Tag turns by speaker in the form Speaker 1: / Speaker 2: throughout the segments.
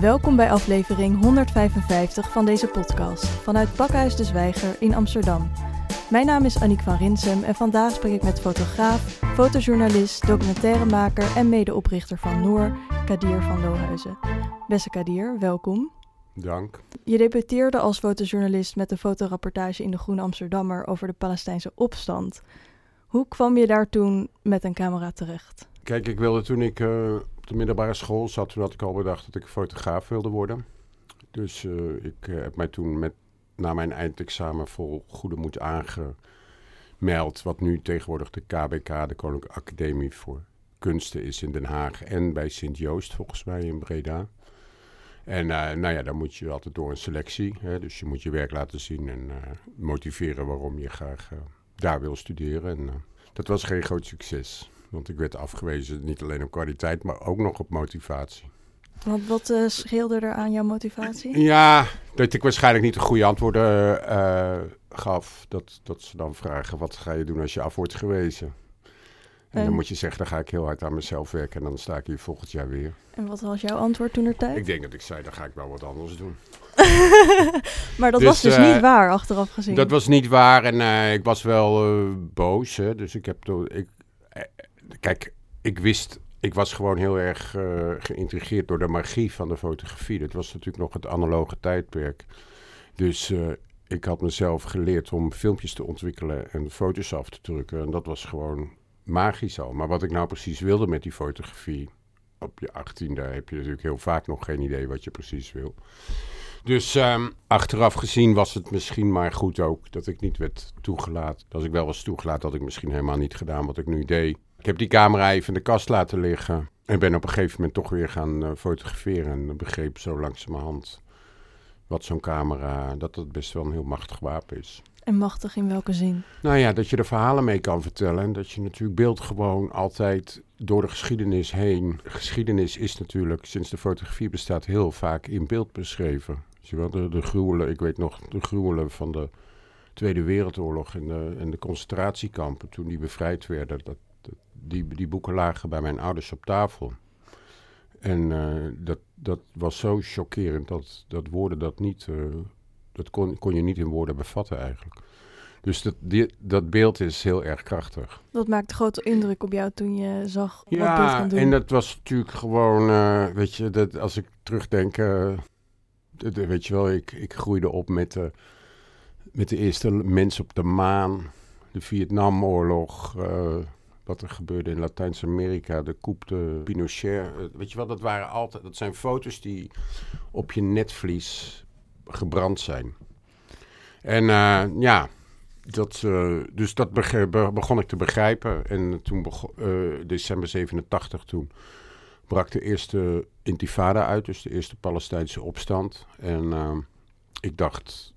Speaker 1: Welkom bij aflevering 155 van deze podcast vanuit Pakhuis de Zwijger in Amsterdam. Mijn naam is Aniek van Rinsem en vandaag spreek ik met fotograaf, fotojournalist, documentairemaker en medeoprichter van Noor, Kadir van Lohuizen. Beste Kadir, welkom.
Speaker 2: Dank.
Speaker 1: Je debuteerde als fotojournalist met een fotorapportage in de Groene Amsterdammer over de Palestijnse opstand. Hoe kwam je daar toen met een camera terecht?
Speaker 2: Kijk, ik wilde toen ik uh, op de middelbare school zat, toen had ik al bedacht dat ik fotograaf wilde worden. Dus uh, ik uh, heb mij toen met, na mijn eindexamen vol goede moed aangemeld. Wat nu tegenwoordig de KBK, de Koninklijke Academie voor Kunsten is in Den Haag. En bij Sint-Joost volgens mij in Breda. En nou ja, dan moet je altijd door een selectie. Hè, dus je moet je werk laten zien en motiveren waarom je graag daar wil studeren. En dat was geen groot succes. Want ik werd afgewezen niet alleen op kwaliteit, maar ook nog op motivatie.
Speaker 1: Want wat uh, scheelde er aan jouw motivatie?
Speaker 2: Ja, dat ik waarschijnlijk niet de goede antwoorden uh, gaf. Dat, dat ze dan vragen, wat ga je doen als je af wordt gewezen? En, en dan moet je zeggen, dan ga ik heel hard aan mezelf werken en dan sta ik hier volgend jaar weer.
Speaker 1: En wat was jouw antwoord toen er tijd?
Speaker 2: Ik denk dat ik zei, dan ga ik wel wat anders doen.
Speaker 1: maar dat dus, was dus uh, niet waar, achteraf gezien.
Speaker 2: Dat was niet waar en uh, ik was wel uh, boos. Hè? Dus ik heb... Ik, kijk, ik wist... Ik was gewoon heel erg geïntrigeerd door de magie van de fotografie. Dat was natuurlijk nog het analoge tijdperk. Dus ik had mezelf geleerd om filmpjes te ontwikkelen en foto's af te drukken. En dat was gewoon magisch al. Maar wat ik nou precies wilde met die fotografie... Op je achttiende heb je natuurlijk heel vaak nog geen idee wat je precies wil. Dus um, achteraf gezien was het misschien maar goed ook dat ik niet werd toegelaten. Als ik wel was toegelaten, had ik misschien helemaal niet gedaan wat ik nu deed. Ik heb die camera even in de kast laten liggen. En ben op een gegeven moment toch weer gaan uh, fotograferen. En begreep zo langzamerhand wat zo'n camera, dat het best wel een heel machtig wapen is.
Speaker 1: En machtig in welke zin?
Speaker 2: Nou ja, dat je er verhalen mee kan vertellen. En dat je natuurlijk beeld gewoon altijd door de geschiedenis heen. Geschiedenis is natuurlijk sinds de fotografie bestaat heel vaak in beeld beschreven. Je wel, de, de gruwelen, ik weet nog, de gruwelen van de Tweede Wereldoorlog en de, en de concentratiekampen toen die bevrijd werden. Dat, dat, die, die boeken lagen bij mijn ouders op tafel. En uh, dat, dat was zo chockerend dat, dat woorden dat niet, uh, dat kon, kon je niet in woorden bevatten eigenlijk. Dus dat, die, dat beeld is heel erg krachtig.
Speaker 1: Dat maakte grote indruk op jou toen je zag
Speaker 2: ja,
Speaker 1: wat dit gaan doen.
Speaker 2: en dat was natuurlijk gewoon, uh, weet je, dat als ik terugdenk, weet je wel, ik, ik groeide op met de, met de eerste mens op de maan, de Vietnamoorlog, wat er gebeurde in Latijns-Amerika, de coup de Pinochet. Uh, weet je wel, dat waren altijd, dat zijn foto's die op je netvlies gebrand zijn. En uh, ja, dat, dus dat begon ik te begrijpen. En toen begon, december 87 toen brak de eerste intifada uit, dus de eerste Palestijnse opstand. En ik dacht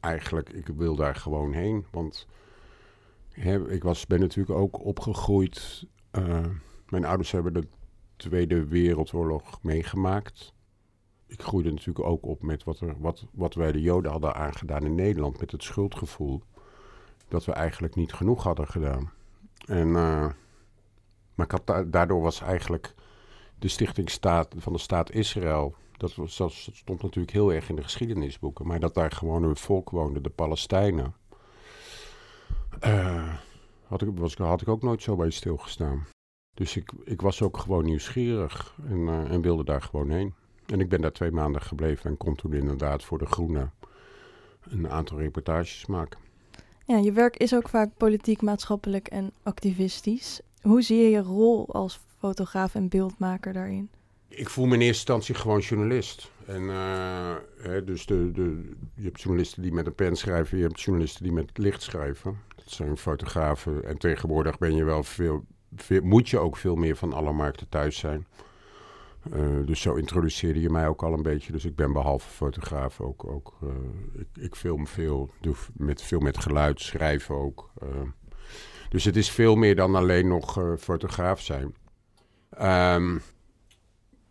Speaker 2: eigenlijk, ik wil daar gewoon heen. Want ik was, ben natuurlijk ook opgegroeid. Uh, mijn ouders hebben de Tweede Wereldoorlog meegemaakt. Ik groeide natuurlijk ook op met wat, er, wat, wat wij de Joden hadden aangedaan in Nederland. Met het schuldgevoel dat we eigenlijk niet genoeg hadden gedaan. En, uh, maar daardoor was eigenlijk de stichtingstaat van de staat Israël. Dat, dat stond natuurlijk heel erg in de geschiedenisboeken. Maar dat daar gewoon een volk woonde, de Palestijnen. Uh, had, ik, was, had ik ook nooit zo bij stilgestaan. Dus ik, ik was ook gewoon nieuwsgierig en, uh, en wilde daar gewoon heen. En ik ben daar twee maanden gebleven en kon toen inderdaad voor De Groene een aantal reportages maken.
Speaker 1: Ja, je werk is ook vaak politiek, maatschappelijk en activistisch. Hoe zie je je rol als fotograaf en beeldmaker daarin?
Speaker 2: Ik voel me in eerste instantie gewoon journalist. En, uh, hè, dus de, de, je hebt journalisten die met een pen schrijven, je hebt journalisten die met licht schrijven. Dat zijn fotografen. En tegenwoordig ben je wel veel, veel moet je ook veel meer van alle markten thuis zijn. Uh, dus zo introduceerde je mij ook al een beetje. Dus ik ben behalve fotograaf ook. ook uh, ik, ik, film veel, doe met, veel met geluid, schrijf ook. dus het is veel meer dan alleen nog fotograaf zijn. Um,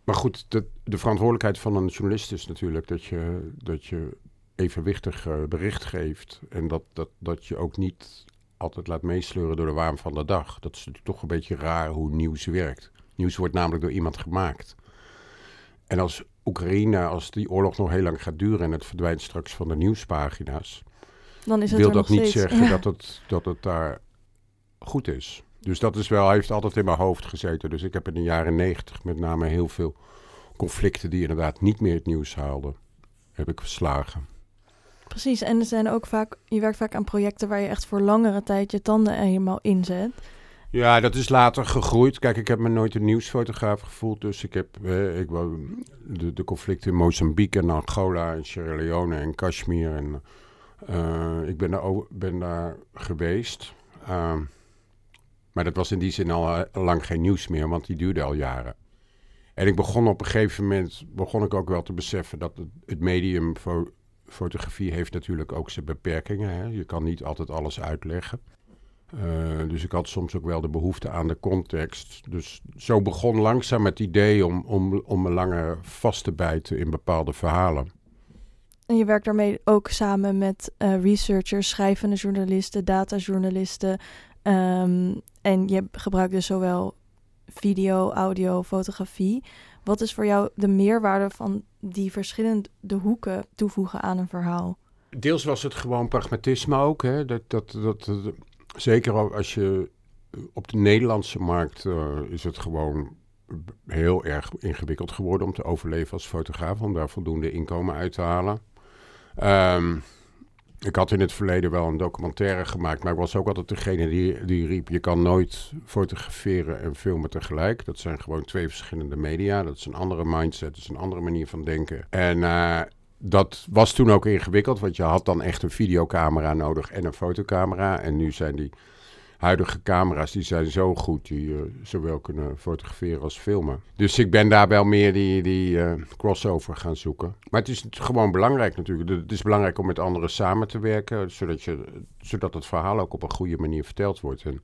Speaker 2: maar goed, de, de, verantwoordelijkheid van een journalist is natuurlijk dat je, dat je evenwichtig uh, bericht geeft. En dat, dat, dat je ook niet altijd laat meesleuren door de waan van de dag. Dat is natuurlijk toch een beetje raar hoe nieuws werkt. Nieuws wordt namelijk door iemand gemaakt. En als Oekraïne, als die oorlog nog heel lang gaat duren en het verdwijnt straks van de nieuwspagina's,
Speaker 1: Dan is het
Speaker 2: wil dat niet
Speaker 1: steeds.
Speaker 2: zeggen
Speaker 1: Ja.
Speaker 2: dat, het, dat het daar goed is. Dus dat is wel, hij heeft altijd in mijn hoofd gezeten. Dus ik heb in de jaren negentig met name heel veel conflicten die inderdaad niet meer het nieuws haalden, heb ik verslagen.
Speaker 1: Precies, en er zijn ook vaak, je werkt vaak aan projecten waar je echt voor langere tijd je tanden helemaal inzet.
Speaker 2: Ja, dat is later gegroeid. Kijk, ik heb me nooit een nieuwsfotograaf gevoeld. Dus ik heb eh, ik, de, de conflicten in Mozambique en Angola en Sierra Leone en Kashmir. En, eh, ik ben daar, ben daar geweest. Ehm, maar dat was in die zin al eh, lang geen nieuws meer, want die duurde al jaren. En ik begon op een gegeven moment, begon ik ook wel te beseffen dat het, medium fo- fotografie heeft natuurlijk ook zijn beperkingen. Hè? Je kan niet altijd alles uitleggen. Eh, dus ik had soms ook wel de behoefte aan de context. Dus zo begon langzaam het idee om, om, om me langer vast te bijten in bepaalde verhalen.
Speaker 1: En je werkt daarmee ook samen met eh, researchers, schrijvende journalisten, datajournalisten. Ehm, en je gebruikt dus zowel video, audio, fotografie. Wat is voor jou de meerwaarde van die verschillende hoeken toevoegen aan een verhaal?
Speaker 2: Deels was het gewoon pragmatisme ook. Hè? Dat, dat, dat, dat- zeker ook als je op de Nederlandse markt eh, is het gewoon heel erg ingewikkeld geworden om te overleven als fotograaf. Om daar voldoende inkomen uit te halen. Ehm, ik had in het verleden wel een documentaire gemaakt, maar ik was ook altijd degene die, die riep: je kan nooit fotograferen en filmen tegelijk. Dat zijn gewoon twee verschillende media. Dat is een andere mindset, dat is een andere manier van denken. En eh, dat was toen ook ingewikkeld, want je had dan echt een videocamera nodig en een fotocamera. En nu zijn die huidige camera's die zijn zo goed, die eh, zowel kunnen fotograferen als filmen. Dus ik ben daar wel meer die, die eh, crossover gaan zoeken. Maar het is gewoon belangrijk natuurlijk. Het is belangrijk om met anderen samen te werken, zodat, je, zodat het verhaal ook op een goede manier verteld wordt. En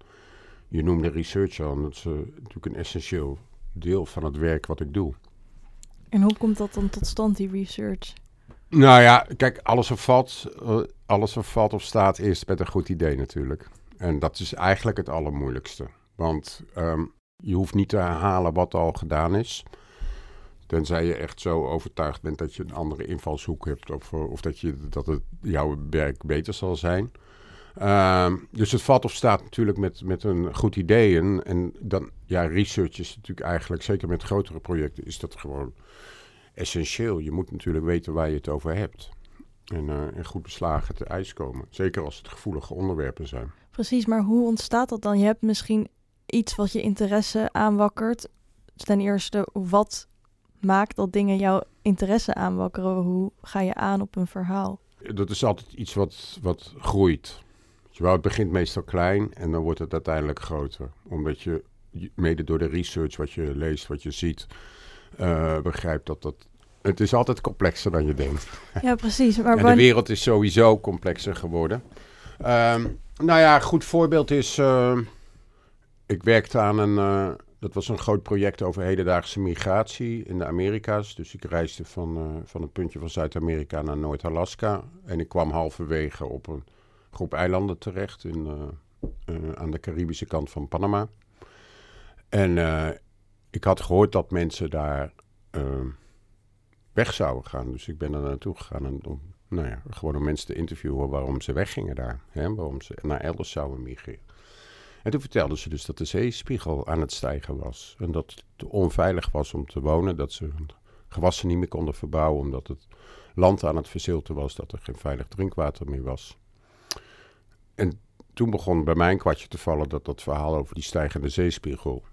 Speaker 2: je noemde research al, dat is eh, natuurlijk een essentieel deel van het werk wat ik doe.
Speaker 1: En hoe komt dat dan tot stand, die research?
Speaker 2: Nou ja, kijk, alles of valt, alles valt of staat eerst met een goed idee natuurlijk. En dat is eigenlijk het allermoeilijkste. Want ehm, je hoeft niet te herhalen wat al gedaan is. Tenzij je echt zo overtuigd bent dat je een andere invalshoek hebt. Of, eh, of dat, je, dat het jouw werk beter zal zijn. Ehm, dus het valt of staat natuurlijk met, met een goed idee. En, en dan, ja, research is natuurlijk eigenlijk, zeker met grotere projecten, is dat gewoon essentieel. Je moet natuurlijk weten waar je het over hebt. En, eh, en goed beslagen te ijs komen. Zeker als het gevoelige onderwerpen zijn.
Speaker 1: Precies, maar hoe ontstaat dat dan? Je hebt misschien iets wat je interesse aanwakkert. Ten eerste, wat maakt dat dingen jouw interesse aanwakkeren? Hoe ga je aan op een verhaal?
Speaker 2: Dat is altijd iets wat, wat groeit. Wel, het begint meestal klein en dan wordt het uiteindelijk groter. Omdat je je- mede door de research, wat je leest, wat je ziet, eh, begrijpt dat dat... Het is altijd complexer dan je denkt.
Speaker 1: Ja, precies. Maar
Speaker 2: En de wereld is sowieso complexer geworden. Ehm, nou ja, een goed voorbeeld is... eh, ik werkte aan een... eh, dat was een groot project over hedendaagse migratie in de Amerika's. Dus ik reisde van, eh, van een puntje van Zuid-Amerika naar Noord-Alaska. En ik kwam halverwege op een groep eilanden terecht in, eh, aan de Caribische kant van Panama. En ik had gehoord dat mensen daar eh, weg zouden gaan. Dus ik ben er naartoe gegaan en om, nou ja, gewoon om mensen te interviewen waarom ze weggingen daar. Hè, waarom ze naar elders zouden migreren. En toen vertelden ze dus dat de zeespiegel aan het stijgen was. En dat het onveilig was om te wonen. Dat ze hun gewassen niet meer konden verbouwen omdat het land aan het verzilten was. Dat er geen veilig drinkwater meer was. En toen begon bij mij een kwartje te vallen dat dat verhaal over die stijgende zeespiegel...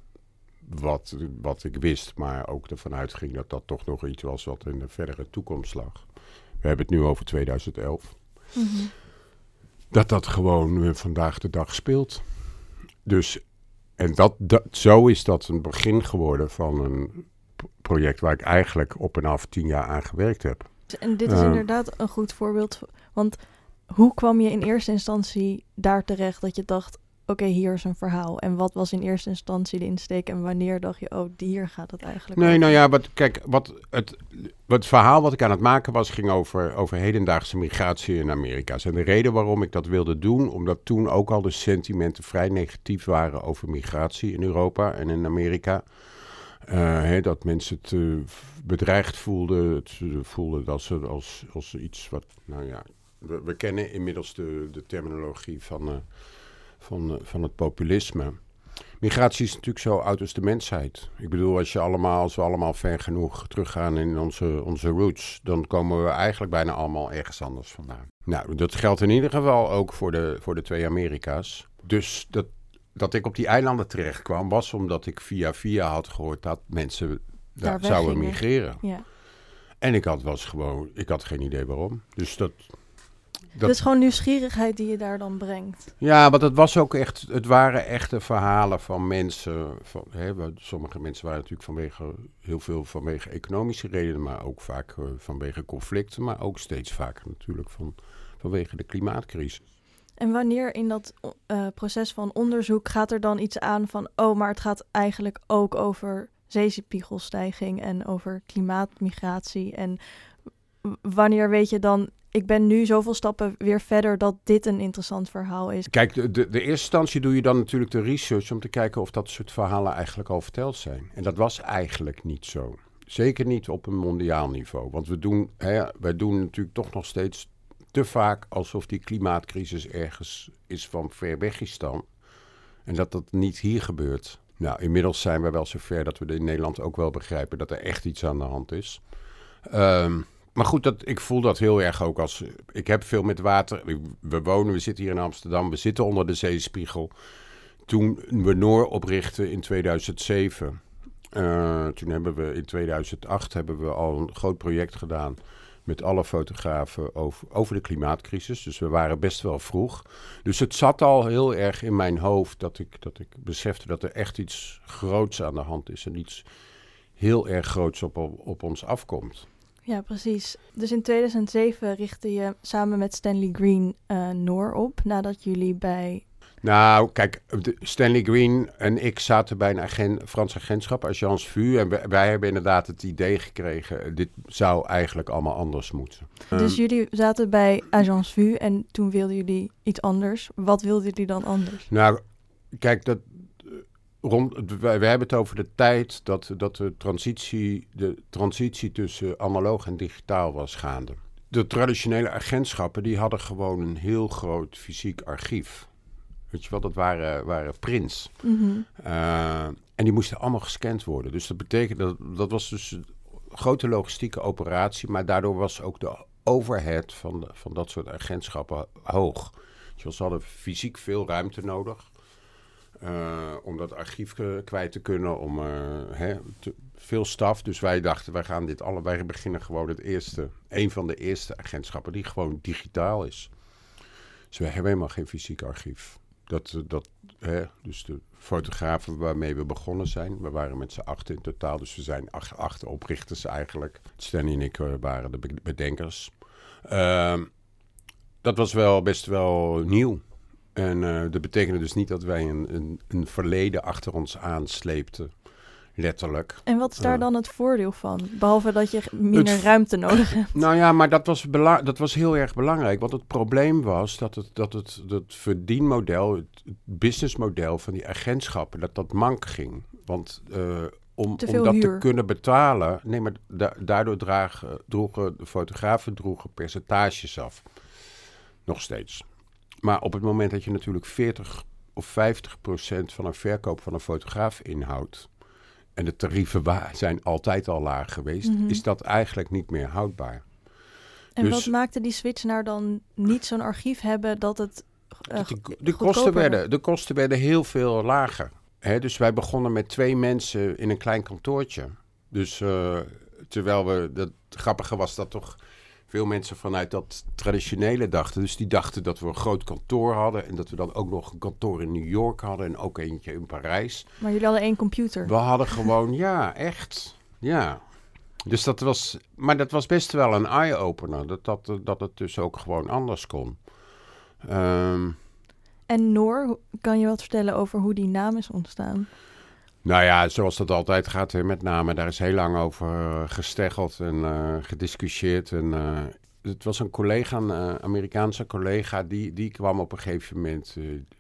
Speaker 2: Wat, wat ik wist, maar ook ervan uitging dat dat toch nog iets was wat in de verdere toekomst lag. We hebben het nu over 2011
Speaker 1: Mhm.
Speaker 2: dat dat gewoon eh, vandaag de dag speelt. Dus, en dat, dat, zo is dat een begin geworden van een project waar ik eigenlijk op en af tien jaar aan gewerkt heb.
Speaker 1: En dit is
Speaker 2: Ja.
Speaker 1: inderdaad een goed voorbeeld. Want hoe kwam je in eerste instantie daar terecht dat je dacht... oké, hier is een verhaal. En wat was in eerste instantie de insteek... en wanneer dacht je, oh, hier gaat het eigenlijk
Speaker 2: Nee,
Speaker 1: over?
Speaker 2: nou ja, wat, kijk, wat het, wat het verhaal wat ik aan het maken was, ging over, over hedendaagse migratie in Amerika's. En de reden waarom ik dat wilde doen, omdat toen ook al de sentimenten vrij negatief waren over migratie in Europa en in Amerika. hè, dat mensen het uh, bedreigd voelden. Het voelden als, als, als iets wat, nou ja, we, we kennen inmiddels de, de terminologie van, van, van het populisme. Migratie is natuurlijk zo oud als de mensheid. Ik bedoel, als, je allemaal, als we allemaal ver genoeg teruggaan in onze, onze roots, dan komen we eigenlijk bijna allemaal ergens anders vandaan. Nou, dat geldt in ieder geval ook voor de, voor de twee Amerika's. Dus dat, dat ik op die eilanden terecht kwam, was omdat ik via via had gehoord dat mensen daar zouden migreren. Ja. En ik had, was gewoon, ik had geen idee waarom. Dus dat,
Speaker 1: dat... is gewoon nieuwsgierigheid die je daar dan brengt.
Speaker 2: Ja, want het was ook echt, het waren echte verhalen van mensen. Van, hè, sommige mensen waren natuurlijk vanwege, heel veel vanwege economische redenen, maar ook vaak uh, vanwege conflicten, maar ook steeds vaker natuurlijk van, vanwege de klimaatcrisis.
Speaker 1: En wanneer in dat uh, proces van onderzoek gaat er dan iets aan van, oh, maar het gaat eigenlijk ook over zeespiegelstijging en over klimaatmigratie en wanneer weet je dan, ik ben nu zoveel stappen weer verder dat dit een interessant verhaal is.
Speaker 2: Kijk, de, de, eerste instantie doe je dan natuurlijk de research om te kijken of dat soort verhalen eigenlijk al verteld zijn. En dat was eigenlijk niet zo. Zeker niet op een mondiaal niveau. Want we doen, hè, wij doen natuurlijk toch nog steeds te vaak alsof die klimaatcrisis ergens is van ver Wegistan. En dat dat niet hier gebeurt. Nou, inmiddels zijn we wel zover dat we in Nederland ook wel begrijpen dat er echt iets aan de hand is. Um, maar goed, dat, ik voel dat heel erg ook als. Ik heb veel met water. We wonen, we zitten hier in Amsterdam, we zitten onder de zeespiegel. Toen we Noor oprichten in 2007. Uh, eh, toen hebben we in 2008 hebben we al een groot project gedaan met alle fotografen over, over de klimaatcrisis. Dus we waren best wel vroeg. Dus het zat al heel erg in mijn hoofd dat ik, dat ik besefte dat er echt iets groots aan de hand is. En iets heel erg groots op, op ons afkomt.
Speaker 1: Ja, precies. Dus in 2007 richtte je samen met Stanley Green uh, Noor op, nadat jullie bij...
Speaker 2: Nou, kijk, Stanley Green en ik zaten bij een agent, Frans agentschap, Agence VU. En wij, hebben inderdaad het idee gekregen, dit zou eigenlijk allemaal anders moeten.
Speaker 1: Dus ehm, jullie zaten bij Agence VU en toen wilden jullie iets anders. Wat wilden jullie dan anders?
Speaker 2: Nou, kijk, dat, rond, we, hebben het over de tijd dat, dat de, transitie, de transitie tussen analoog en digitaal was gaande. De traditionele agentschappen die hadden gewoon een heel groot fysiek archief. Weet je wel, dat waren, waren prints. Mhm. Eh, en die moesten allemaal gescand worden. Dus dat betekent dat dat was dus een grote logistieke operatie, maar daardoor was ook de overhead van, van dat soort agentschappen hoog. Dus ze hadden fysiek veel ruimte nodig. Uh, om dat archief kwijt te kunnen, om uh, hè, veel staf. Dus wij dachten, wij gaan dit allebei beginnen gewoon het eerste, een van de eerste agentschappen die gewoon digitaal is. Dus we hebben helemaal geen fysiek archief. Dat, dat, hè, dus de fotografen waarmee we begonnen zijn, we waren met z'n acht in totaal, dus we zijn acht, oprichters eigenlijk. Stanley en ik eh, waren de bedenkers. Uh, dat was wel best wel nieuw. En uh, dat betekende dus niet dat wij een, een, een, verleden achter ons aansleepten. Letterlijk.
Speaker 1: En wat is daar uh, dan het voordeel van? Behalve dat je minder ruimte nodig hebt.
Speaker 2: Nou ja, maar dat was, dat was heel erg belangrijk. Want het probleem was dat het, dat het, dat verdienmodel, het businessmodel van die agentschappen, dat dat mank ging. Want uh, om, om dat te kunnen betalen, nee, maar da daardoor dragen, droegen de fotografen droegen percentages af. Nog steeds. Maar op het moment dat je natuurlijk 40 of 50 procent van een verkoop van een fotograaf inhoudt. En de tarieven zijn altijd al laag geweest, mhm. is dat eigenlijk niet meer houdbaar.
Speaker 1: En dus, wat maakte die switch nou dan niet zo'n archief hebben dat het. Uh,
Speaker 2: de, kosten werden, de kosten werden heel veel lager. Dus wij begonnen met twee mensen in een klein kantoortje. Dus uh, terwijl we, dat grappige was dat toch veel mensen vanuit dat traditionele dachten. Dus die dachten dat we een groot kantoor hadden. En dat we dan ook nog een kantoor in New York hadden. En ook eentje in Parijs.
Speaker 1: Maar jullie hadden één computer.
Speaker 2: We hadden gewoon, ja, echt. Ja. Dus dat was, maar dat was best wel een eye-opener. Dat, dat, dat het dus ook gewoon anders kon. Um,
Speaker 1: en Noor, kan je wat vertellen over hoe die naam is ontstaan?
Speaker 2: Nou ja, zoals dat altijd gaat, met name, daar is heel lang over uh, gesteggeld en uh, gediscussieerd. En, uh, het was een collega, een Amerikaanse collega, die, die kwam op een gegeven moment,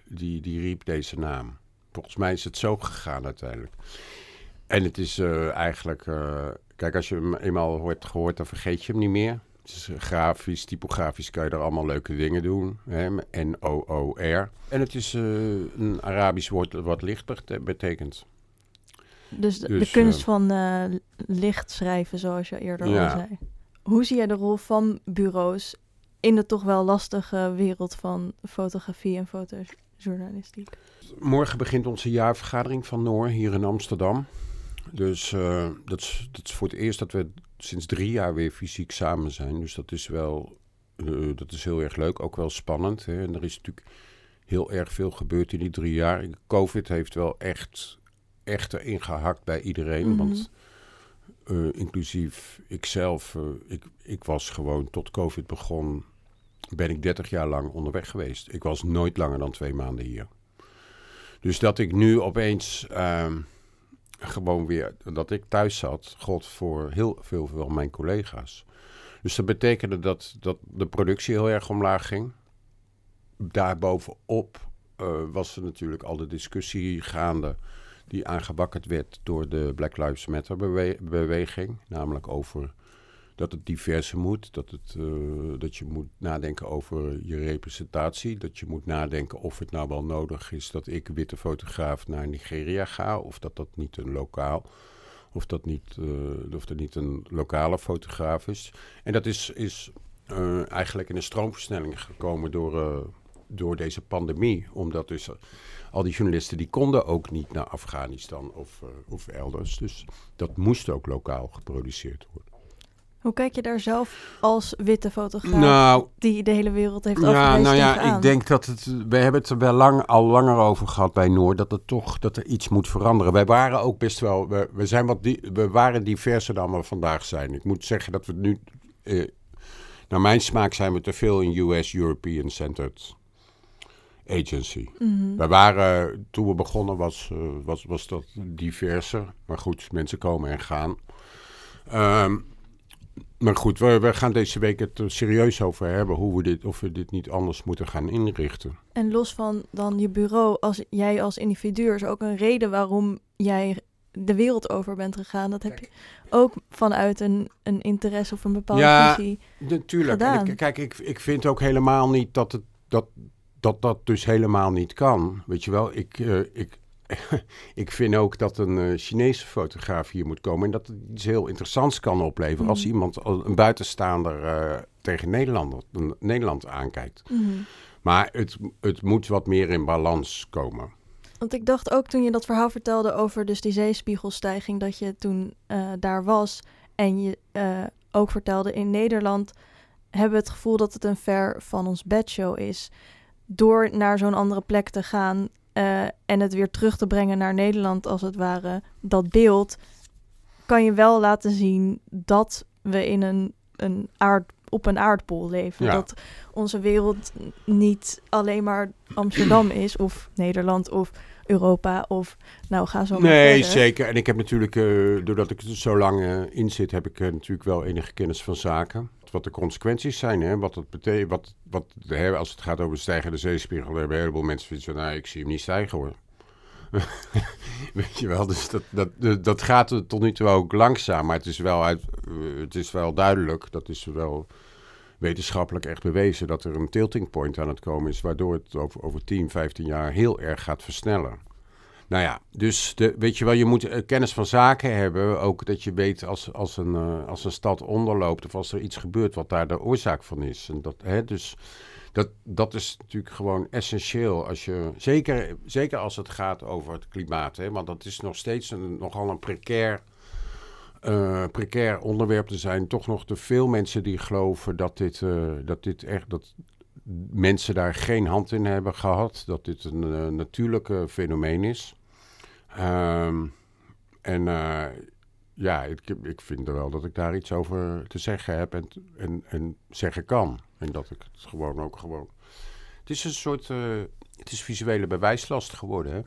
Speaker 2: die, die riep deze naam. Volgens mij is het zo gegaan uiteindelijk. En het is eh, eigenlijk... eh, kijk, als je hem eenmaal hoort, gehoord, dan vergeet je hem niet meer. Eh, grafisch, typografisch kan je er allemaal leuke dingen doen. N-O-O-R. En het is eh, een Arabisch woord wat licht bete- betekent.
Speaker 1: Dus de, de
Speaker 2: Dus,
Speaker 1: kunst
Speaker 2: eh,
Speaker 1: van eh, licht schrijven, zoals je eerder
Speaker 2: Ja.
Speaker 1: al zei. Hoe zie jij de rol van bureaus in de toch wel lastige wereld van fotografie en fotojournalistiek?
Speaker 2: Morgen begint onze jaarvergadering van Noor hier in Amsterdam. Dus eh, dat, is, dat is voor het eerst dat we sinds drie jaar weer fysiek samen zijn. Dus dat is wel dat is heel erg leuk, ook wel spannend. Hè? En er is natuurlijk heel erg veel gebeurd in die drie jaar. Covid heeft wel echt, echt erin gehakt bij iedereen.
Speaker 1: Mhm.
Speaker 2: Want eh, inclusief ikzelf, eh, ik, ik was gewoon tot Covid begon, ben ik 30 jaar lang onderweg geweest. Ik was nooit langer dan twee maanden hier. Dus dat ik nu opeens ehm, gewoon weer, dat ik thuis zat, god voor heel veel van mijn collega's. Dus dat betekende dat, dat de productie heel erg omlaag ging. Daarbovenop eh was er natuurlijk al de discussie gaande die aangewakkerd werd door de Black Lives Matter bewe- beweging. Namelijk over dat het diverser moet, dat, het, eh, dat je moet nadenken over je representatie. Dat je moet nadenken of het nou wel nodig is dat ik, witte fotograaf, naar Nigeria ga. Of dat dat niet een lokaal, of dat niet, eh, of dat niet een lokale fotograaf is. En dat is, is eh, eigenlijk in een stroomversnelling gekomen door, door deze pandemie. Omdat dus eh, al die journalisten die konden ook niet naar Afghanistan of, eh, of elders. Dus dat moest ook lokaal geproduceerd worden.
Speaker 1: Hoe kijk je daar zelf als witte fotograaf
Speaker 2: Nou,
Speaker 1: die de hele wereld heeft
Speaker 2: ja,
Speaker 1: afgereisd
Speaker 2: nou ja, ik denk dat het. We hebben het er wel lang, al langer over gehad bij Noord. Dat het toch dat er iets moet veranderen. Wij waren ook best wel. We, we, zijn wat di- we waren diverser dan we vandaag zijn. Ik moet zeggen dat we nu. Eh, naar mijn smaak zijn we te veel een US European Centered Agency.
Speaker 1: Mhm.
Speaker 2: Wij waren, toen we begonnen, was, eh, was, was dat diverser. Maar goed, mensen komen en gaan. Ehm, maar goed, we, we gaan deze week het er serieus over hebben. Hoe we dit, of we dit niet anders moeten gaan inrichten.
Speaker 1: En los van dan je bureau, als jij als individu, er is ook een reden waarom jij de wereld over bent gegaan. Dat heb je ook vanuit een, een interesse of een bepaalde
Speaker 2: Ja,
Speaker 1: visie.
Speaker 2: Natuurlijk.
Speaker 1: Gedaan.
Speaker 2: ik, kijk, ik, ik vind ook helemaal niet dat het, dat, dat dat dus helemaal niet kan. Weet je wel, ik, eh, ik, ik vind ook dat een eh, Chinese fotograaf hier moet komen. En dat het iets heel interessants kan opleveren als
Speaker 1: Mhm.
Speaker 2: iemand, een buitenstaander, eh, tegen Nederland, Nederland aankijkt.
Speaker 1: Mhm.
Speaker 2: Maar het, het moet wat meer in balans komen.
Speaker 1: Want ik dacht ook toen je dat verhaal vertelde over dus die zeespiegelstijging, dat je toen daar was en je ook vertelde in Nederland hebben we het gevoel dat het een ver van ons bedshow is. Door naar zo'n andere plek te gaan eh, en het weer terug te brengen naar Nederland als het ware, dat beeld, kan je wel laten zien dat we in een, een aard, op een aardbol leven.
Speaker 2: Ja.
Speaker 1: Dat onze wereld niet alleen maar Amsterdam is of Nederland of Europa of nou ga zo maar
Speaker 2: Nee,
Speaker 1: verder.
Speaker 2: zeker. En ik heb natuurlijk, eh, doordat ik er zo lang eh, in zit, heb ik natuurlijk wel enige kennis van zaken. Wat de consequenties zijn, hè? wat dat betekent. Wat, wat, als het gaat over stijgende zeespiegel, hebben een heleboel mensen zoiets van, nou, ik zie hem niet stijgen hoor. Weet je wel, dus dat, dat, dat gaat tot nu toe ook langzaam. Maar het is wel, uit, eh, het is wel duidelijk, dat is wel wetenschappelijk echt bewezen, dat er een tilting point aan het komen is, waardoor het over, over 10, 15 jaar heel erg gaat versnellen. Nou ja, dus de, weet je wel, je moet eh, kennis van zaken hebben. Ook dat je weet als, als, een, eh, als een stad onderloopt of als er iets gebeurt wat daar de oorzaak van is. En dat, hè, dus dat, dat is natuurlijk gewoon essentieel. Als je, zeker, zeker als het gaat over het klimaat. Hè, want dat is nog steeds een, nogal een precair, precair onderwerp. Er zijn toch nog te veel mensen die geloven dat dit, dat dit echt. Dat, mensen daar geen hand in hebben gehad. Dat dit een uh, natuurlijke fenomeen is. Um, en uh, ja, ik, ik vind wel dat ik daar iets over te zeggen heb en, en, en zeggen kan. En dat ik het gewoon ook gewoon... Het is een soort... Uh, het is visuele bewijslast geworden, hè?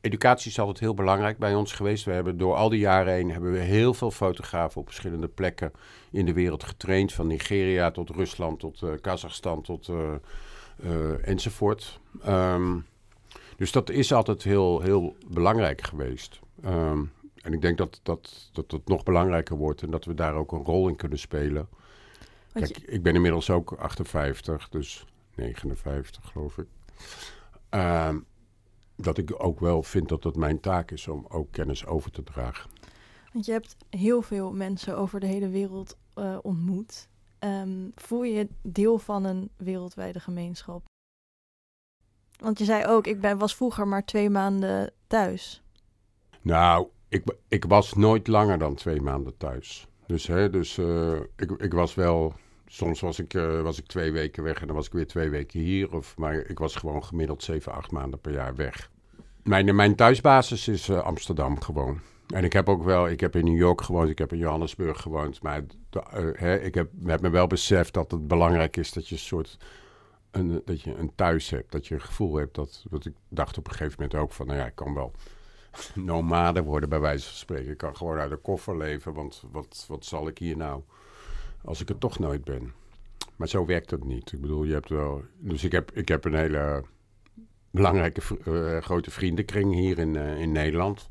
Speaker 2: Educatie is altijd heel belangrijk bij ons geweest. We hebben door al die jaren heen hebben we heel veel fotografen op verschillende plekken in de wereld getraind. Van Nigeria tot Rusland, tot uh, Kazachstan, tot enzovoort. Um, dus dat is altijd heel, heel belangrijk geweest. Um, en ik denk dat, dat, dat het nog belangrijker wordt en dat we daar ook een rol in kunnen spelen. Kijk, ik ben inmiddels ook 58, dus 59 geloof ik. Ehm, dat ik ook wel vind dat het mijn taak is om ook kennis over te dragen.
Speaker 1: Want je hebt heel veel mensen over de hele wereld eh, ontmoet. Ehm, voel je je deel van een wereldwijde gemeenschap? Want je zei ook, ik ben, was vroeger maar twee maanden thuis.
Speaker 2: Nou, ik, ik was nooit langer dan twee maanden thuis. Dus, hè, dus eh, ik, ik was wel. Soms was ik, eh, was ik twee weken weg en dan was ik weer twee weken hier. Of, maar ik was gewoon gemiddeld zeven, acht maanden per jaar weg. Mijn, mijn thuisbasis is eh, Amsterdam gewoon. En ik heb ook wel, ik heb in New York gewoond, ik heb in Johannesburg gewoond. Maar hè, ik heb, heb me wel beseft dat het belangrijk is dat je een soort een, dat je een thuis hebt. Dat je een gevoel hebt dat, dat ik dacht op een gegeven moment ook van, nou ja, ik kan wel nomade worden bij wijze van spreken. Ik kan gewoon uit de koffer leven, want wat, wat zal ik hier nou als ik er toch nooit ben? Maar zo werkt het niet. Ik bedoel, je hebt wel... Dus ik heb, ik heb een hele belangrijke eh, grote vriendenkring hier in, eh, in Nederland.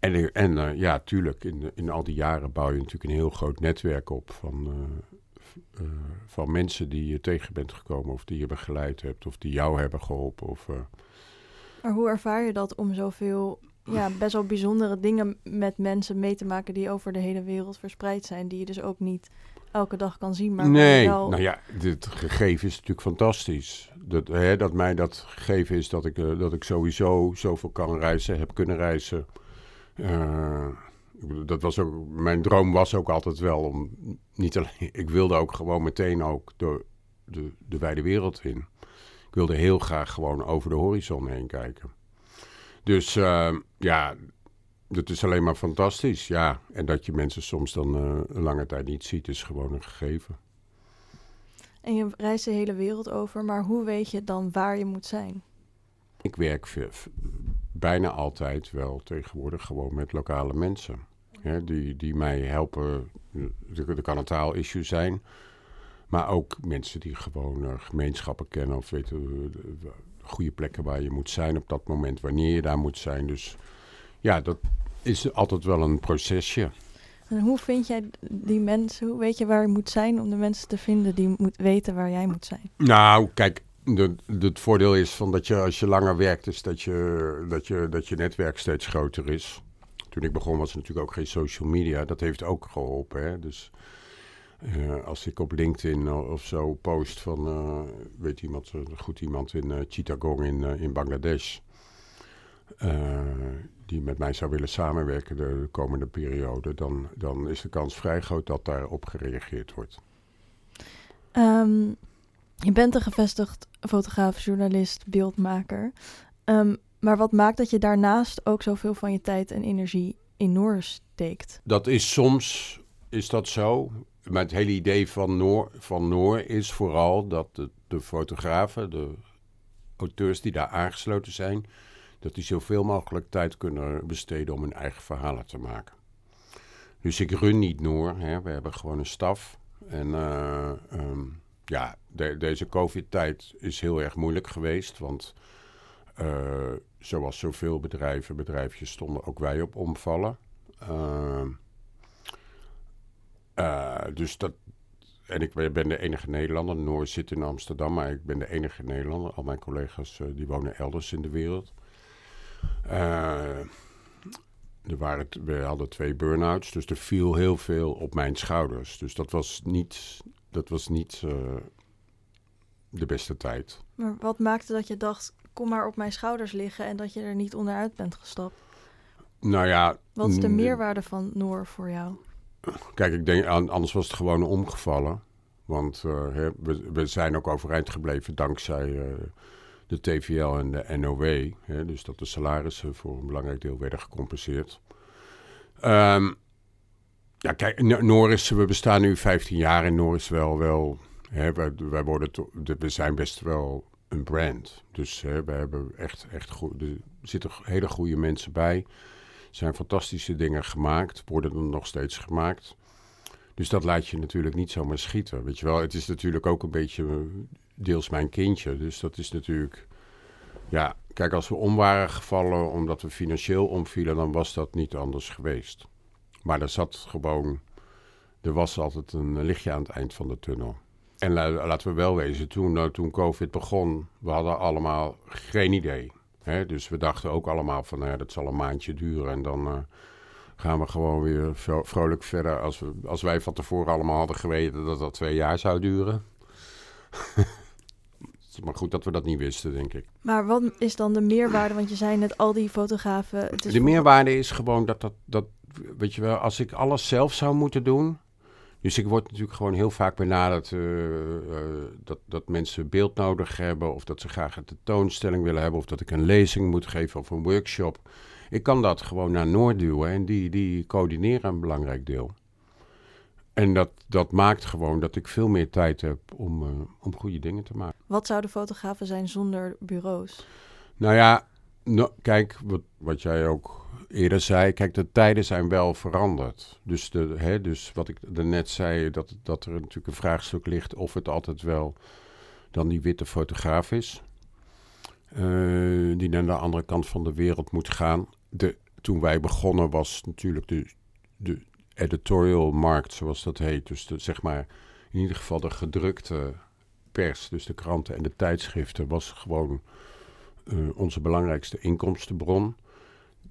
Speaker 2: En, eh, en eh, ja, tuurlijk, in, in al die jaren bouw je natuurlijk een heel groot netwerk op van, eh, van mensen die je tegen bent gekomen of die je begeleid hebt of die jou hebben geholpen. Of, eh,
Speaker 1: Maar hoe ervaar je dat om zoveel ja, best wel bijzondere dingen met mensen mee te maken die over de hele wereld verspreid zijn, die je dus ook niet elke dag kan zien, maar
Speaker 2: nee,
Speaker 1: wel...
Speaker 2: nou ja, dit gegeven is natuurlijk fantastisch. Dat, hè, dat mij dat gegeven is dat ik, eh, dat ik sowieso zoveel kan reizen, heb kunnen reizen. Dat was ook, mijn droom was ook altijd wel om, niet alleen, ik wilde ook gewoon meteen ook de, de, de wijde wereld in. Ik wilde heel graag gewoon over de horizon heen kijken. Dus eh, ja, dat is alleen maar fantastisch, ja. En dat je mensen soms dan eh, een lange tijd niet ziet, is gewoon een gegeven.
Speaker 1: En je reist de hele wereld over, maar hoe weet je dan waar je moet zijn?
Speaker 2: Ik werk bijna altijd wel tegenwoordig gewoon met lokale mensen. Hè, die, die mij helpen. Er, kan een taalissue zijn. Maar ook mensen die gewoon eh, gemeenschappen kennen. Of weten eh, de- de goede plekken waar je moet zijn op dat moment. Wanneer je daar moet zijn. Dus ja, dat is altijd wel een procesje.
Speaker 1: En hoe vind jij die mensen, hoe weet je waar je moet zijn om de mensen te vinden die moet weten waar jij moet zijn?
Speaker 2: Nou, kijk, de, de- het voordeel is van dat je als je langer werkt, is dat je, dat, je, dat je netwerk steeds groter is. Toen ik begon was er natuurlijk ook geen social media. Dat heeft ook geholpen. Hè? Dus eh, als ik op LinkedIn of zo post van, eh, weet iemand, eh, goed iemand in eh Chittagong in, eh, in Bangladesh. eh, die met mij zou willen samenwerken de komende periode, dan, dan is de kans vrij groot dat daarop gereageerd wordt.
Speaker 1: Ehm, je bent een gevestigd fotograaf, journalist, beeldmaker. Ehm, maar wat maakt dat je daarnaast ook zoveel van je tijd en energie in Noor steekt?
Speaker 2: Dat is soms is dat zo. Maar het hele idee van Noor, van Noor is vooral dat de, de fotografen, de auteurs die daar aangesloten zijn, dat die zoveel mogelijk tijd kunnen besteden om hun eigen verhalen te maken. Dus ik run niet Noor, hè. we hebben gewoon een staf. En eh, ehm, ja, de- deze COVID-tijd is heel erg moeilijk geweest, want eh, zoals zoveel bedrijven, bedrijfjes stonden ook wij op omvallen. Ehm, eh, dus dat. En ik ben de enige Nederlander. Noor zit in Amsterdam, maar ik ben de enige Nederlander. Al mijn collega's eh, die wonen elders in de wereld. Eh, er waren, we hadden twee burn-outs, dus er viel heel veel op mijn schouders. Dus dat was niet, dat was niet de beste tijd.
Speaker 1: Maar wat maakte dat je dacht, kom maar op mijn schouders liggen en dat je er niet onderuit bent gestapt?
Speaker 2: Nou ja.
Speaker 1: Wat is de
Speaker 2: mm,
Speaker 1: meerwaarde van Noor voor jou?
Speaker 2: Kijk, ik denk, an- anders was het gewoon omgevallen. Want eh, we, we zijn ook overeind gebleven dankzij eh, de TVL en de NOW. Hè, dus dat de salarissen voor een belangrijk deel werden gecompenseerd. Ehm, ja, kijk, N- Noris, we bestaan nu 15 jaar en Noris wel, wel hè, wij, wij worden to- we zijn best wel een brand. Dus hè, we hebben echt, echt goed, er zitten hele goede mensen bij. Zijn fantastische dingen gemaakt, worden er nog steeds gemaakt. Dus dat laat je natuurlijk niet zomaar schieten. Weet je wel, het is natuurlijk ook een beetje eh, deels mijn kindje. Dus dat is natuurlijk. Ja, kijk, als we om waren gevallen omdat we financieel omvielen, dan was dat niet anders geweest. Maar er zat gewoon, er was altijd een lichtje aan het eind van de tunnel. En laten we wel wezen, toen, nou, toen COVID begon, we hadden allemaal geen idee. Hè? Dus we dachten ook allemaal van, nou ja, dat zal een maandje duren en dan... Uh, gaan we gewoon weer vrolijk verder. Als, we, als wij van tevoren allemaal hadden geweten dat dat twee jaar zou duren. maar goed dat we dat niet wisten, denk ik.
Speaker 1: Maar wat is dan de meerwaarde? Want je zei net al die fotografen.
Speaker 2: De meerwaarde is gewoon dat, dat, dat, weet je wel, als ik alles zelf zou moeten doen. Dus ik word natuurlijk gewoon heel vaak benaderd uh, uh, dat, dat mensen beeld nodig hebben. Of dat ze graag een tentoonstelling willen hebben. Of dat ik een lezing moet geven of een workshop. Ik kan dat gewoon naar Noord duwen en die, die coördineren een belangrijk deel. En dat, dat maakt gewoon dat ik veel meer tijd heb om, uh, om goede dingen te maken.
Speaker 1: Wat zouden fotografen zijn zonder bureaus?
Speaker 2: Nou ja, kijk, wat, wat jij ook eerder zei, kijk, de tijden zijn wel veranderd. Dus, de, hè, dus wat ik net zei, dat, dat er natuurlijk een vraagstuk ligt of het altijd wel dan die witte fotograaf is. Uh, die naar de andere kant van de wereld moet gaan de, toen wij begonnen was natuurlijk de, de editorial markt, zoals dat heet. Dus de, zeg maar in ieder geval de gedrukte pers, dus de kranten en de tijdschriften, was gewoon uh, onze belangrijkste inkomstenbron.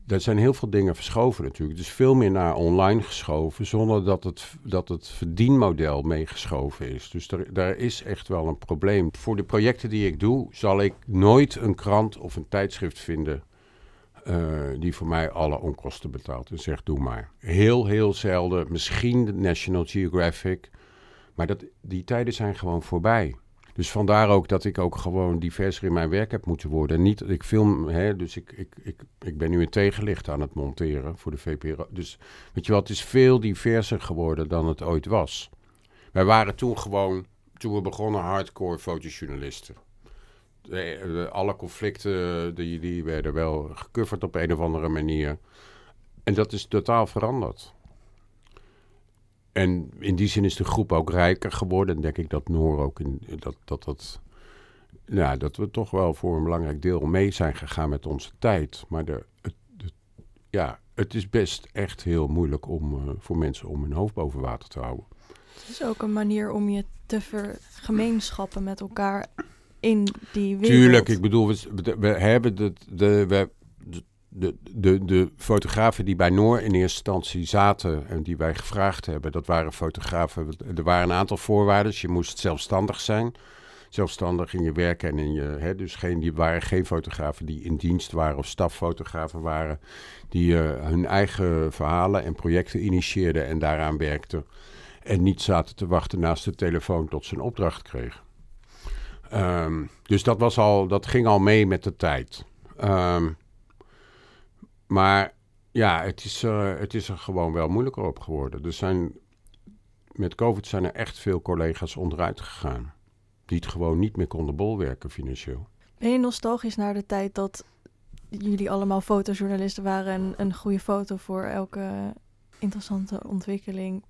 Speaker 2: Er zijn heel veel dingen verschoven natuurlijk. Is veel meer naar online geschoven, zonder dat het, dat het verdienmodel meegeschoven is. Dus er, daar is echt wel een probleem. Voor de projecten die ik doe, zal ik nooit een krant of een tijdschrift vinden uh, die voor mij alle onkosten betaalt en zegt doe maar. Heel, heel zelden. Misschien National Geographic. Maar dat, die tijden zijn gewoon voorbij. Dus vandaar ook dat ik ook gewoon diverser in mijn werk heb moeten worden. Niet, ik film, hè, dus ik, ik, ik, ik ben nu een tegenlicht aan het monteren voor de VPRO. Dus weet je wel, het is veel diverser geworden dan het ooit was. Wij waren toen gewoon, toen we begonnen, hardcore fotojournalisten alle conflicten die, die werden wel gecoverd op een of andere manier. En dat is totaal veranderd. En in die zin is de groep ook rijker geworden. En denk ik dat Noor ook in dat, dat, dat, ja, dat we toch wel voor een belangrijk deel mee zijn gegaan met onze tijd. Maar de, het, ja, het is best echt heel moeilijk om, uh, voor mensen om hun hoofd boven water te houden.
Speaker 1: Het is ook een manier om je te vergemeenschappen met elkaar in die wereld.
Speaker 2: Tuurlijk, ik bedoel, we, we hebben de, de, we, de, de, de fotografen die bij Noor in eerste instantie zaten en die wij gevraagd hebben, dat waren fotografen. Er waren een aantal voorwaarden. Je moest zelfstandig zijn. Zelfstandig in je werk en in je. Hè, dus geen, die waren geen fotografen die in dienst waren of staffotografen waren. Die uh, hun eigen verhalen en projecten initieerden en daaraan werkten. En niet zaten te wachten naast de telefoon tot ze een opdracht kregen. Um, dus dat, was al, dat ging al mee met de tijd. Um, maar ja, het is, uh, het is er gewoon wel moeilijker op geworden. Er zijn, met COVID zijn er echt veel collega's onderuit gegaan. Die het gewoon niet meer konden bolwerken financieel.
Speaker 1: Ben je nostalgisch naar de tijd dat jullie allemaal fotojournalisten waren... en een goede foto voor elke interessante ontwikkeling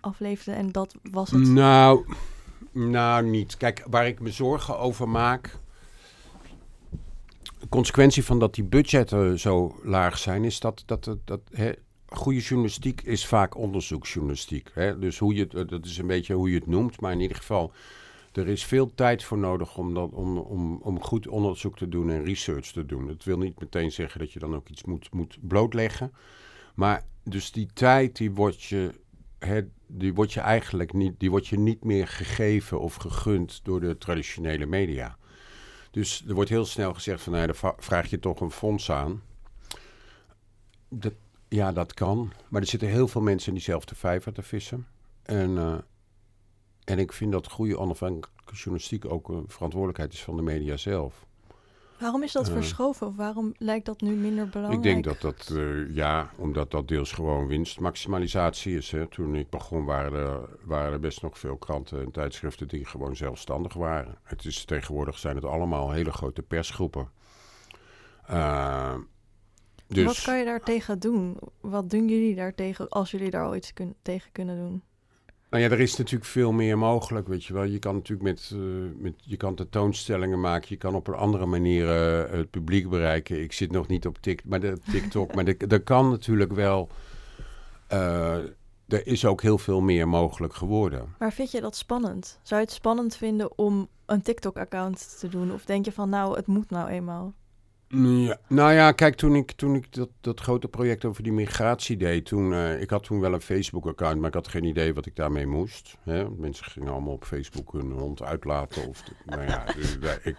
Speaker 1: afleefde en dat was het?
Speaker 2: Nou... Nou, niet. Kijk, waar ik me zorgen over maak. Consequentie van dat die budgetten zo laag zijn, is dat, dat, dat, hè, goede journalistiek is vaak onderzoeksjournalistiek. Hè? Dus hoe je het, dat is een beetje hoe je het noemt, maar in ieder geval, er is veel tijd voor nodig om, dat, om, om, om goed onderzoek te doen en research te doen. Het wil niet meteen zeggen dat je dan ook iets moet, moet blootleggen. Maar dus die tijd, die wordt je die wordt je eigenlijk niet, die wordt je niet meer gegeven of gegund door de traditionele media. Dus er wordt heel snel gezegd van, nou, dan vraag je toch een fonds aan. Ja, dat kan. Maar er zitten heel veel mensen in diezelfde vijver te vissen. En, uh, en ik vind dat goede onafhankelijke journalistiek ook een verantwoordelijkheid is van de media zelf.
Speaker 1: Waarom is dat uh, verschoven of waarom lijkt dat nu minder belangrijk?
Speaker 2: Ik denk dat dat, uh, ja, omdat dat deels gewoon winstmaximalisatie is. Hè. Toen ik begon waren er, waren er best nog veel kranten en tijdschriften die gewoon zelfstandig waren. Het is, tegenwoordig zijn het allemaal hele grote persgroepen. Uh,
Speaker 1: dus... Wat kan je daar tegen doen? Wat doen jullie daar tegen als jullie daar al iets kun tegen kunnen doen?
Speaker 2: Nou ja, er is natuurlijk veel meer mogelijk, weet je wel. Je kan natuurlijk met, uh, met je kan tentoonstellingen maken, je kan op een andere manier uh, het publiek bereiken. Ik zit nog niet op TikTok, maar de, TikTok, maar er kan natuurlijk wel. Uh, er is ook heel veel meer mogelijk geworden.
Speaker 1: Maar vind je dat spannend? Zou je het spannend vinden om een TikTok-account te doen? Of denk je van, nou, het moet nou eenmaal?
Speaker 2: Ja, nou ja, kijk, toen ik, toen ik dat, dat grote project over die migratie deed, toen, uh, ik had toen wel een Facebook-account, maar ik had geen idee wat ik daarmee moest. Hè? Mensen gingen allemaal op Facebook hun hond uitlaten. Of nou ja, dus, ik,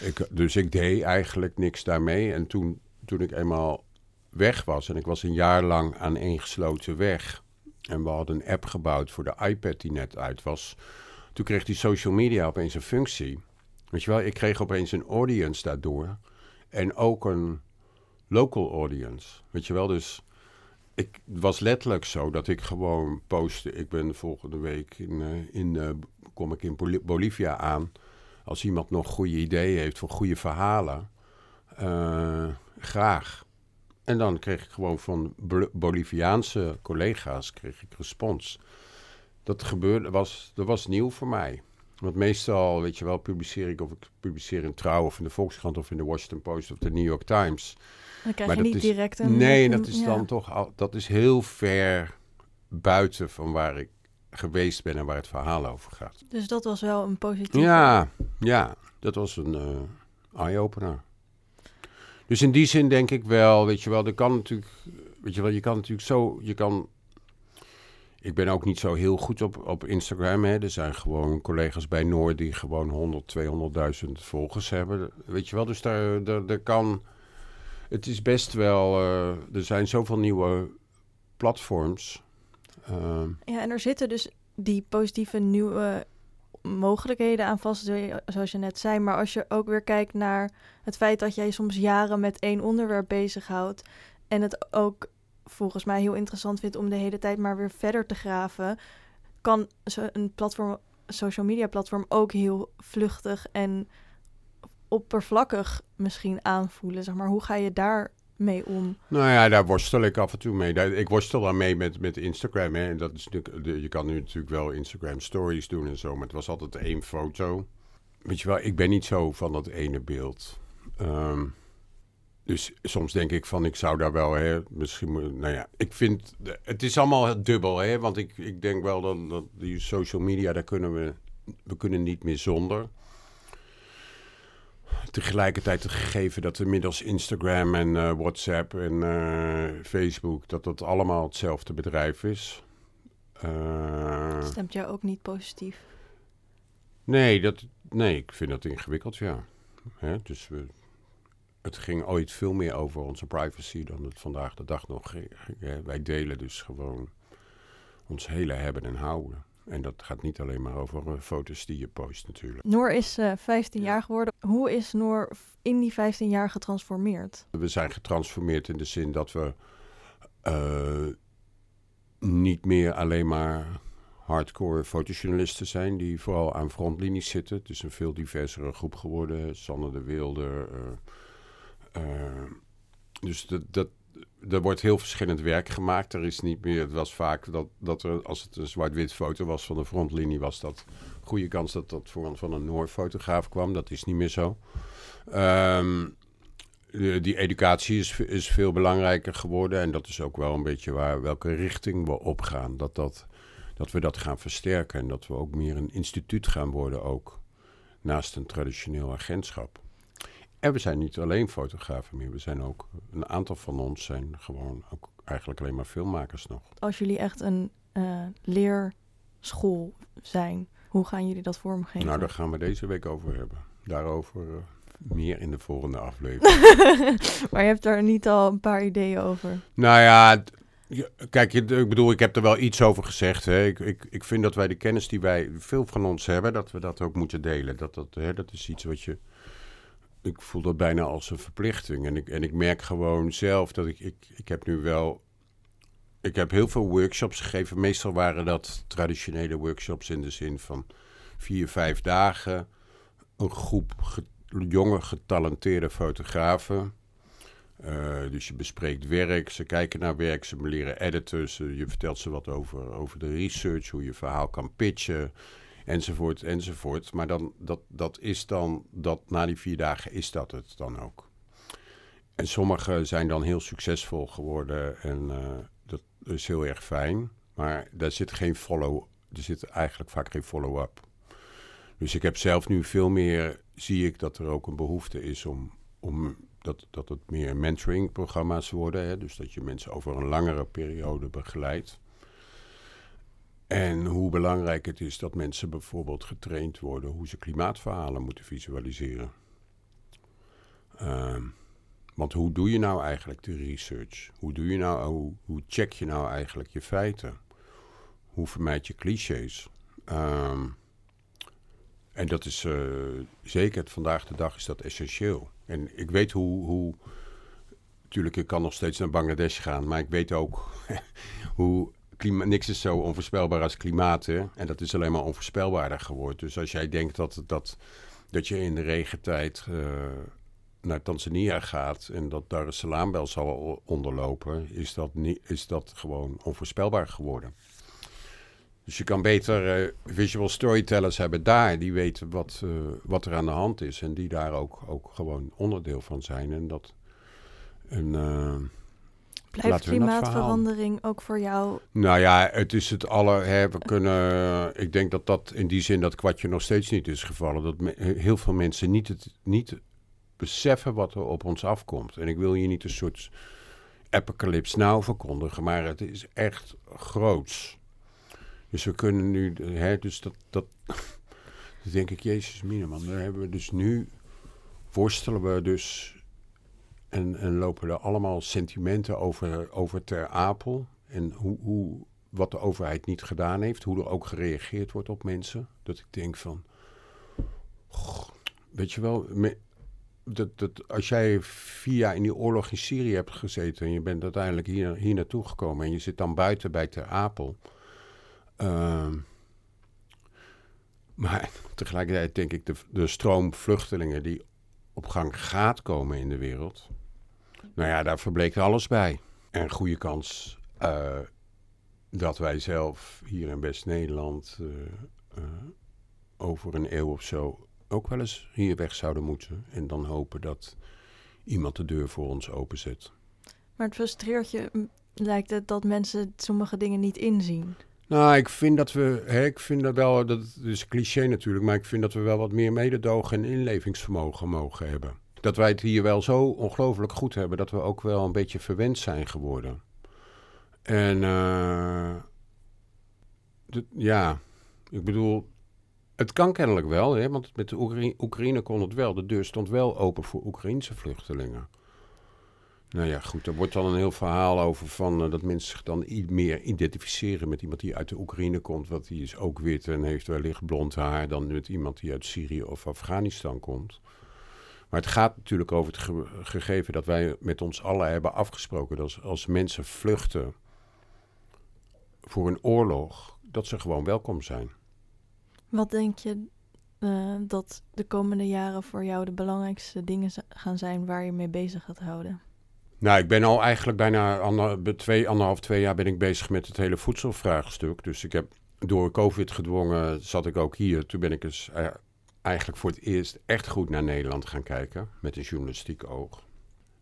Speaker 2: ik, dus ik deed eigenlijk niks daarmee. En toen, toen ik eenmaal weg was, en ik was een jaar lang aan één gesloten weg, en we hadden een app gebouwd voor de iPad die net uit was, toen kreeg die social media opeens een functie. Weet je wel, ik kreeg opeens een audience daardoor. En ook een local audience. Weet je wel, dus ik was letterlijk zo dat ik gewoon postte. Ik ben volgende week in, uh, in uh, kom ik in Bolivia aan. Als iemand nog goede ideeën heeft voor goede verhalen, uh, graag. En dan kreeg ik gewoon van Boliviaanse collega's kreeg ik respons. Dat gebeurde, was, dat was nieuw voor mij. Want meestal, weet je wel, publiceer ik of ik publiceer in Trouw of in de Volkskrant of in de Washington Post of de New York Times.
Speaker 1: Dan krijg maar je niet
Speaker 2: is,
Speaker 1: direct een...
Speaker 2: Nee, dat is dan toch al, dat is heel ver buiten van waar ik geweest ben en waar het verhaal over gaat.
Speaker 1: Dus dat was wel een positief.
Speaker 2: Ja, ja, dat was een uh, eye-opener. Dus in die zin denk ik wel, weet je wel, er kan natuurlijk, weet je wel, je kan natuurlijk zo, je kan ik ben ook niet zo heel goed op, op Instagram. Hè. Er zijn gewoon collega's bij Noord die gewoon 100, 200.000 volgers hebben. Weet je wel, dus daar, daar, kan... Het is best wel... Uh, er zijn zoveel nieuwe platforms. Uh,
Speaker 1: ja, en er zitten dus die positieve nieuwe mogelijkheden aan vast, zoals je net zei. Maar als je ook weer kijkt naar het feit dat jij soms jaren met één onderwerp bezighoudt... en het ook volgens mij heel interessant vindt om de hele tijd maar weer verder te graven, kan een platform, social media platform ook heel vluchtig en oppervlakkig misschien aanvoelen. Zeg maar, hoe ga je daar mee om?
Speaker 2: Nou ja, daar worstel ik af en toe mee. Ik worstel daar mee met, met Instagram. Hè. En dat is natuurlijk, je kan nu natuurlijk wel Instagram stories doen en zo, maar het was altijd één foto. Weet je wel, ik ben niet zo van dat ene beeld. Um, dus soms denk ik van, ik zou daar wel, hè, misschien, nou ja, ik vind, het is allemaal dubbel, hè, want ik, ik denk wel dat, dat die social media, daar kunnen we, we kunnen niet meer zonder. Tegelijkertijd het gegeven dat inmiddels Instagram en uh, WhatsApp en uh, Facebook, dat dat allemaal hetzelfde bedrijf is.
Speaker 1: Uh, Stemt jou ook niet positief?
Speaker 2: Nee, dat, nee, ik vind dat ingewikkeld, ja. Hè, dus we het ging ooit veel meer over onze privacy dan het vandaag de dag nog ging. Wij delen dus gewoon ons hele hebben en houden. En dat gaat niet alleen maar over uh, foto's die je post natuurlijk.
Speaker 1: Noor is uh, eh, 15 jaar geworden. Hoe is Noor in die 15 jaar getransformeerd?
Speaker 2: We zijn getransformeerd in de zin dat we uh, niet meer alleen maar hardcore fotojournalisten zijn... die vooral aan frontlinies zitten. Het is een veel diversere groep geworden. Sanne de Wilde... Uh, dus dat, dat, er wordt heel verschillend werk gemaakt. Er is niet meer, het was vaak dat, dat er, als het een zwart-wit foto was van de frontlinie, was dat goede kans dat dat voor, van een Noorfotograaf kwam. Dat is niet meer zo. De, die educatie is, is veel belangrijker geworden. En dat is ook wel een beetje waar, welke richting we opgaan. Dat, dat, dat we dat gaan versterken. En dat we ook meer een instituut gaan worden ook. Naast een traditioneel agentschap. En we zijn niet alleen fotografen meer. We zijn ook, een aantal van ons zijn gewoon ook eigenlijk alleen maar filmmakers nog.
Speaker 1: Als jullie echt een uh, leerschool zijn, hoe gaan jullie dat vormgeven?
Speaker 2: Nou, daar gaan we deze week over hebben. Daarover uh, meer in de volgende aflevering.
Speaker 1: maar je hebt daar niet al een paar ideeën over?
Speaker 2: Nou ja, Kijk, ik bedoel, ik heb er wel iets over gezegd. Hè. Ik, ik, ik vind dat wij de kennis die wij, veel van ons hebben, dat we dat ook moeten delen. Dat, dat, hè, dat is iets wat je ik voel dat bijna als een verplichting. En ik, en ik merk gewoon zelf dat ik, ik, ik heb nu wel. Ik heb heel veel workshops gegeven. Meestal waren dat traditionele workshops in de zin van vier, vijf dagen. Een groep jonge, getalenteerde fotografen. Eh, dus je bespreekt werk, ze kijken naar werk, ze leren editen, ze, je vertelt ze wat over, over de research, hoe je verhaal kan pitchen, enzovoort, enzovoort. Maar dan, dat, dat is dan, dat, na die vier dagen is dat het dan ook. En sommigen zijn dan heel succesvol geworden en uh, dat is heel erg fijn. Maar daar zit geen follow, er zit eigenlijk vaak geen follow-up. Dus ik heb zelf nu veel meer, zie ik dat er ook een behoefte is om, om dat, dat het meer mentoring-programma's worden. Hè? Dus dat je mensen over een langere periode begeleidt. En hoe belangrijk het is dat mensen bijvoorbeeld getraind worden hoe ze klimaatverhalen moeten visualiseren. Uh, want hoe doe je nou eigenlijk de research? Hoe, doe je nou, hoe, check je nou eigenlijk je feiten? Hoe vermijd je clichés? Um, en dat is uh, zeker, vandaag de dag is dat essentieel. En ik weet hoe, hoe, natuurlijk, ik kan nog steeds naar Bangladesh gaan, maar ik weet ook hoe niks is zo onvoorspelbaar als klimaat. En dat is alleen maar onvoorspelbaarder geworden. Dus als jij denkt dat, dat, dat je in de regentijd uh, naar Tanzania gaat en dat daar een salaambel zal onderlopen, is dat, niet, is dat gewoon onvoorspelbaar geworden. Dus je kan beter uh, visual storytellers hebben daar, die weten wat, uh, wat er aan de hand is en die daar ook, ook gewoon onderdeel van zijn. En dat een.
Speaker 1: Blijft klimaatverandering ook voor jou?
Speaker 2: Nou ja, het is het aller. Hè, we kunnen. Ik denk dat dat in die zin dat kwartje nog steeds niet is gevallen. Dat me, heel veel mensen niet, het, niet beseffen wat er op ons afkomt. En ik wil hier niet een soort apocalypse nou verkondigen, maar het is echt groots. Dus we kunnen nu, hè, dus dat, dat dan denk ik, Jezus mine man, dan hebben we dus nu, worstelen we dus en, en lopen er allemaal sentimenten over, over ter apel. En hoe, hoe, wat de overheid niet gedaan heeft, hoe er ook gereageerd wordt op mensen. Dat ik denk van, weet je wel, dat, dat, als jij vier jaar in die oorlog in Syrië hebt gezeten en je bent uiteindelijk hier, hier naartoe gekomen en je zit dan buiten bij Ter Apel. Uh, maar tegelijkertijd denk ik de, de stroom vluchtelingen die op gang gaat komen in de wereld. Nou ja, daar verbleekt alles bij. En goede kans uh, dat wij zelf hier in West-Nederland uh, uh, over een eeuw of zo ook wel eens hier weg zouden moeten. En dan hopen dat iemand de deur voor ons openzet.
Speaker 1: Maar het frustreert je, lijkt het, dat mensen sommige dingen niet inzien.
Speaker 2: Nou, ik vind dat we, hè, ik vind dat wel, dat is cliché natuurlijk, maar ik vind dat we wel wat meer mededogen en inlevingsvermogen mogen hebben. Dat wij het hier wel zo ongelooflijk goed hebben, dat we ook wel een beetje verwend zijn geworden. En uh, ja, ik bedoel, het kan kennelijk wel, hè, want met de Oekraïne, kon het wel. De deur stond wel open voor Oekraïnse vluchtelingen. Nou ja, goed, er wordt dan een heel verhaal over van uh, dat mensen zich dan meer identificeren met iemand die uit de Oekraïne komt, want die is ook wit en heeft wellicht blond haar, dan met iemand die uit Syrië of Afghanistan komt. Maar het gaat natuurlijk over het ge gegeven dat wij met ons allen hebben afgesproken dat als, als mensen vluchten voor een oorlog, dat ze gewoon welkom zijn.
Speaker 1: Wat denk je uh, dat de komende jaren voor jou de belangrijkste dingen gaan zijn waar je mee bezig gaat houden?
Speaker 2: Nou, ik ben al eigenlijk bijna ander, twee, anderhalf, twee jaar ben ik bezig met het hele voedselvraagstuk. Dus ik heb door COVID gedwongen, zat ik ook hier. Toen ben ik dus uh, eigenlijk voor het eerst echt goed naar Nederland gaan kijken. Met een journalistiek oog.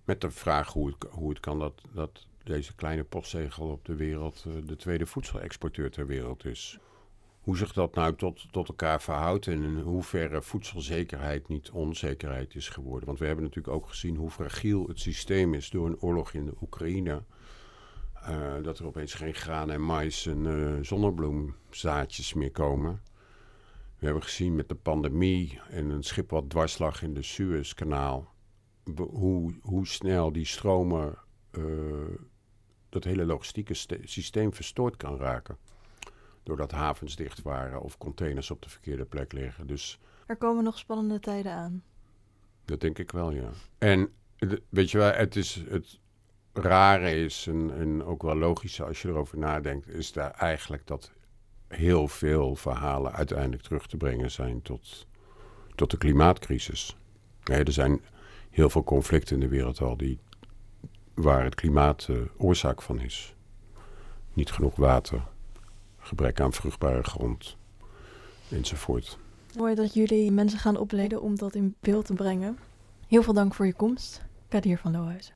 Speaker 2: Met de vraag hoe het, hoe kan dat, dat deze kleine postzegel op de wereld uh, de tweede voedselexporteur ter wereld is hoe zich dat nou tot, tot elkaar verhoudt en in hoeverre voedselzekerheid niet onzekerheid is geworden. Want we hebben natuurlijk ook gezien hoe fragiel het systeem is door een oorlog in de Oekraïne. Uh, dat er opeens geen graan en mais en uh, zonnebloemzaadjes meer komen. We hebben gezien met de pandemie en een schip wat dwars lag in de Suezkanaal. Hoe, hoe snel die stromen, uh, dat hele logistieke systeem verstoord kan raken doordat havens dicht waren of containers op de verkeerde plek liggen. Dus
Speaker 1: er komen nog spannende tijden aan.
Speaker 2: Dat denk ik wel, ja. En weet je wel, het is het rare is en, en ook wel logische als je erover nadenkt, is daar eigenlijk dat heel veel verhalen uiteindelijk terug te brengen zijn tot, tot de klimaatcrisis. Er zijn heel veel conflicten in de wereld al die waar het klimaat uh, oorzaak van is. Niet genoeg water, gebrek aan vruchtbare grond enzovoort.
Speaker 1: Mooi dat jullie mensen gaan opleiden om dat in beeld te brengen. Heel veel dank voor je komst, Kadir van Lohuizen.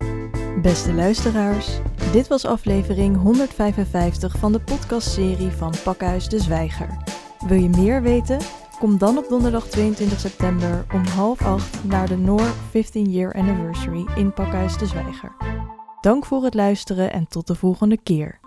Speaker 1: Beste luisteraars, dit was aflevering 155 van de podcastserie van Pakhuis de Zwijger. Wil je meer weten? Kom dan op donderdag 22 september om half acht naar de Noor 15 Year Anniversary in Pakhuis de Zwijger. Dank voor het luisteren en tot de volgende keer.